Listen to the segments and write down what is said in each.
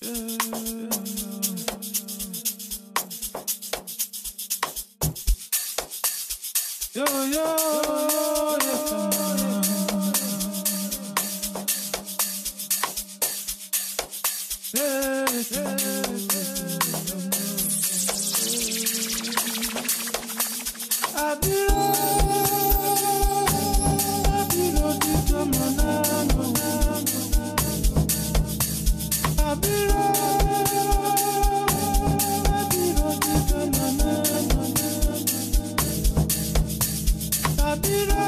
Yo, yo, yes, Abiro, abiro,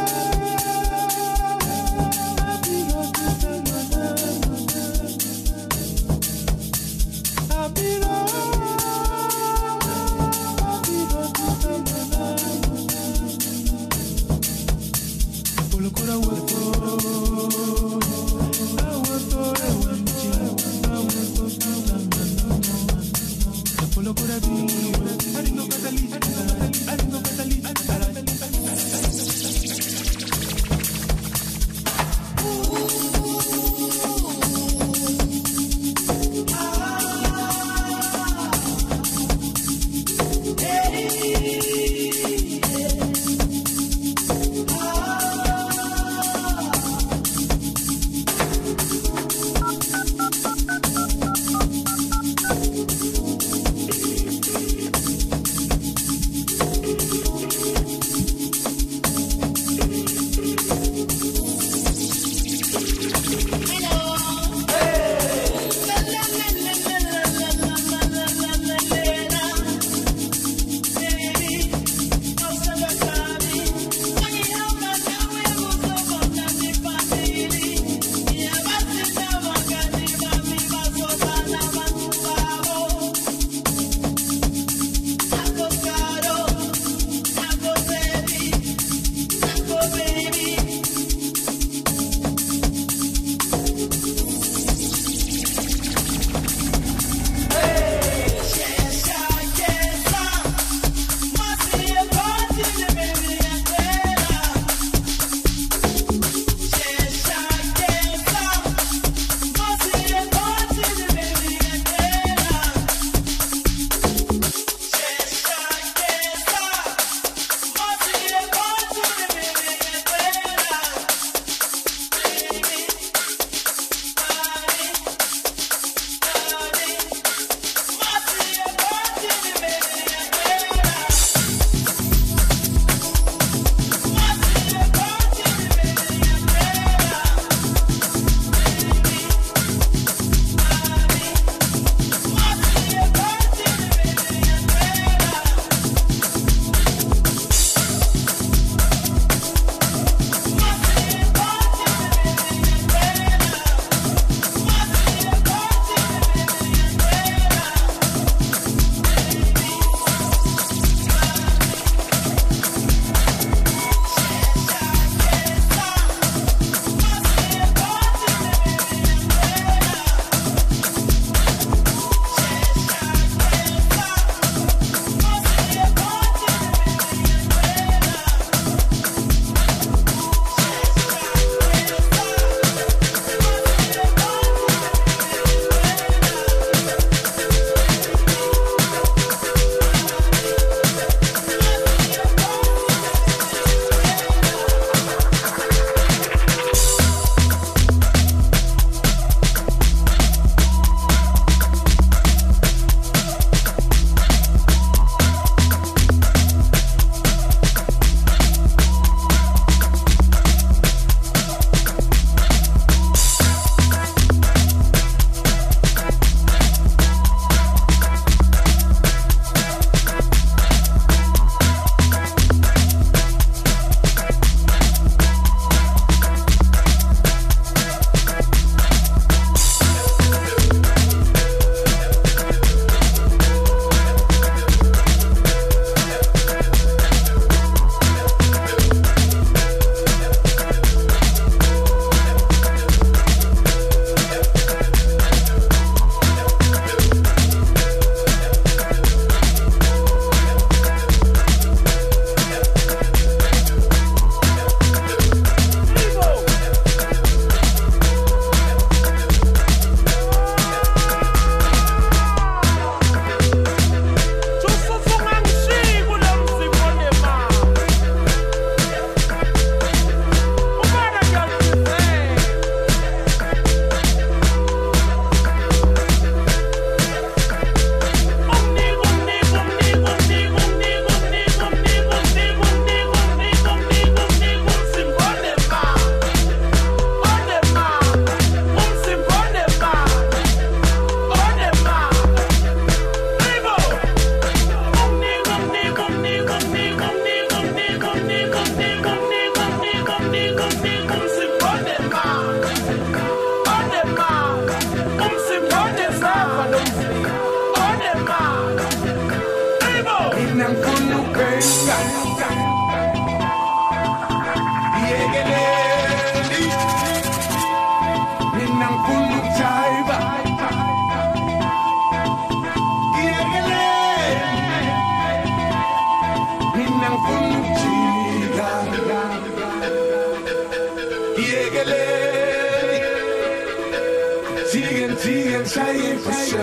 for sure.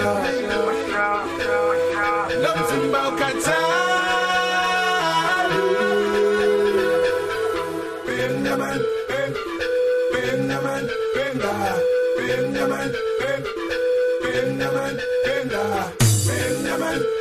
Love from Bokatan. Bim the man, bim, bim the man, bim the, bim the man, bim, bim the man, bim the, bim the man.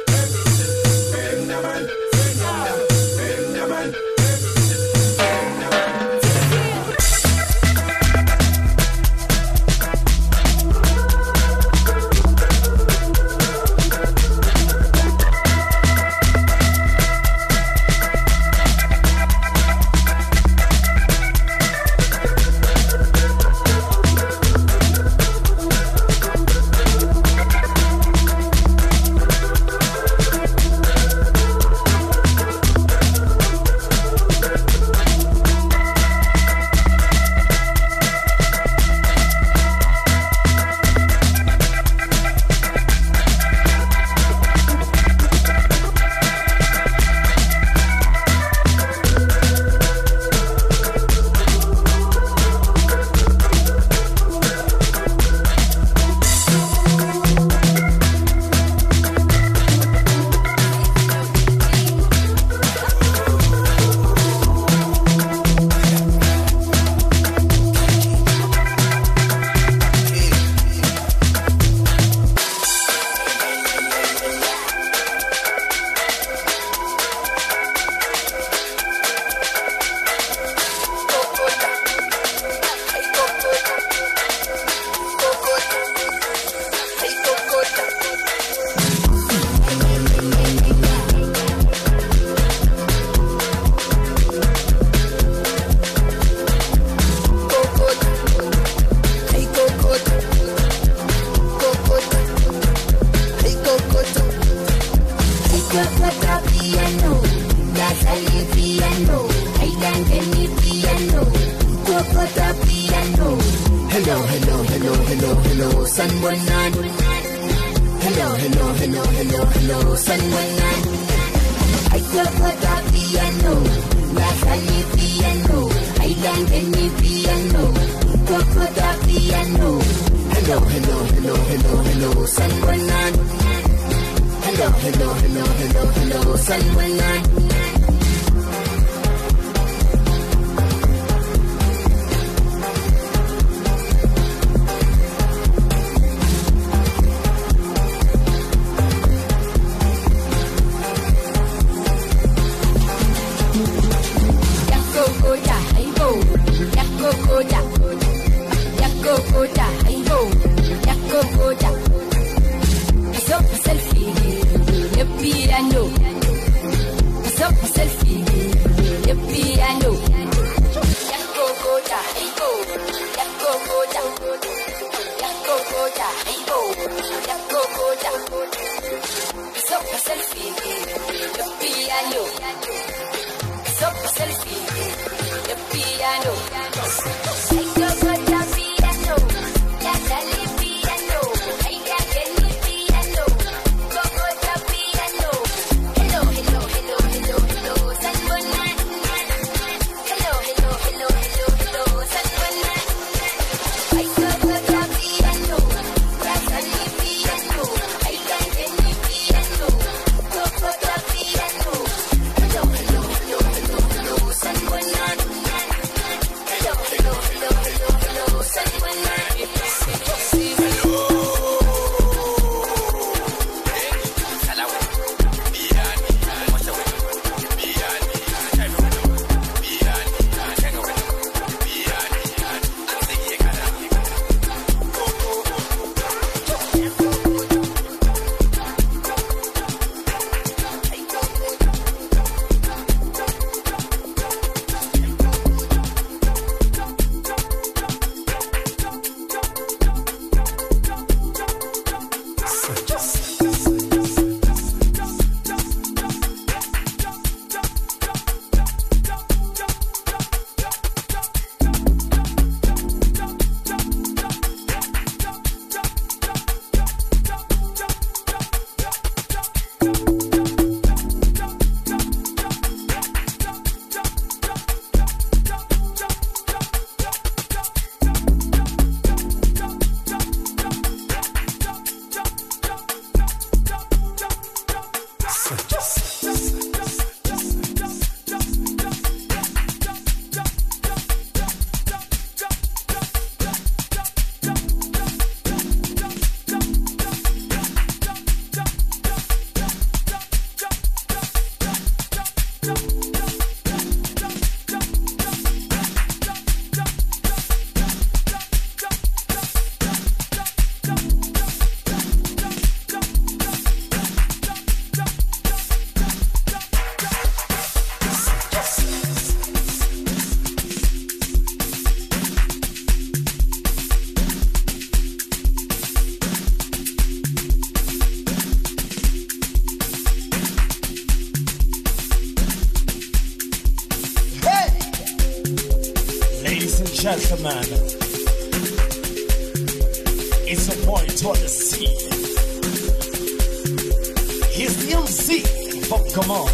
Sanbonani Hello hello hello hello hello Sanbonani Hello hello hello hello hello Sanbonani gentlemen, it's a boy Tony C. He's the MC from Come On,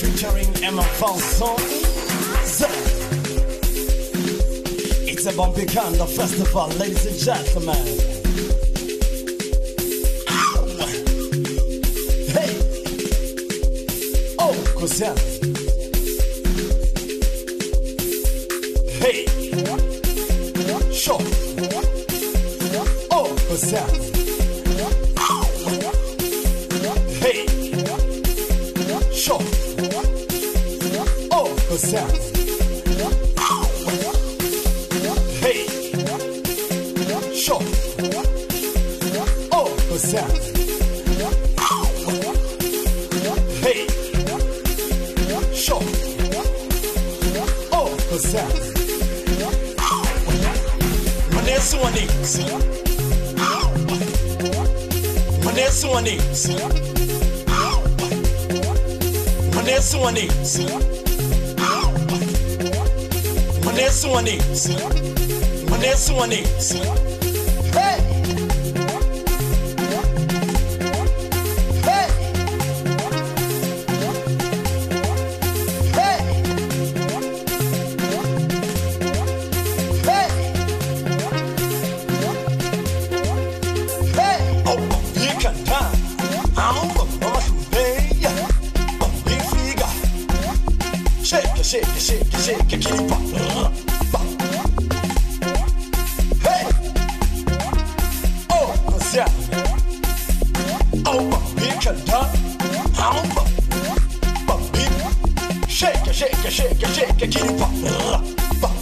featuring Emma Vincent. It's a Bombicanda festival, ladies and gentlemen. Ow! Hey! Oh, cos'è? Sure. Oh, what's up? Hey. Sure. Oh, what's up? See? My next one is. See? My next one is. See? My next one is. My next one is. Shake shake shake it, shake it, up.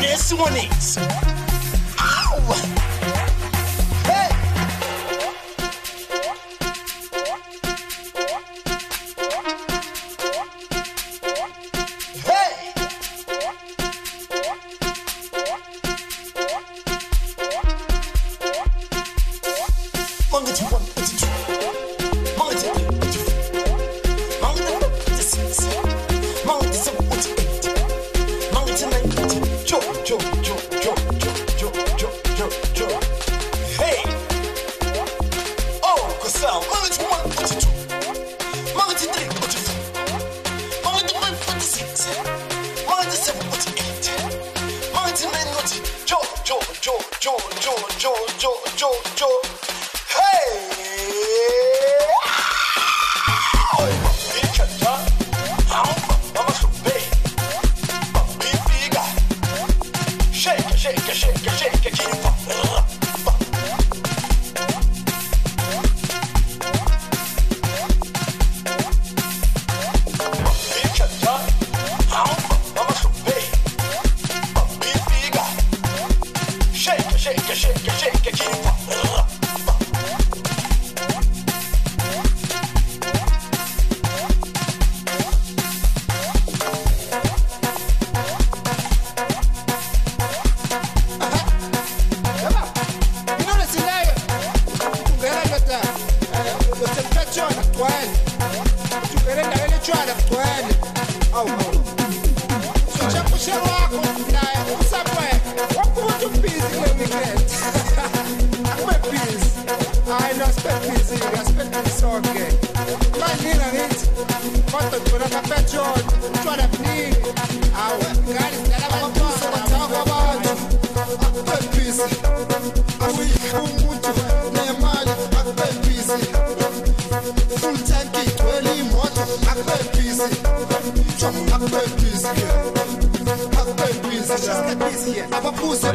This one is. Ow! yo, yo, yo, yo, yo, yo. babizi akuyikho umuntu nemali akubebizi umthanki igcwele imoto akubebizi jump akubebizi akubebizi just a busy abaphuza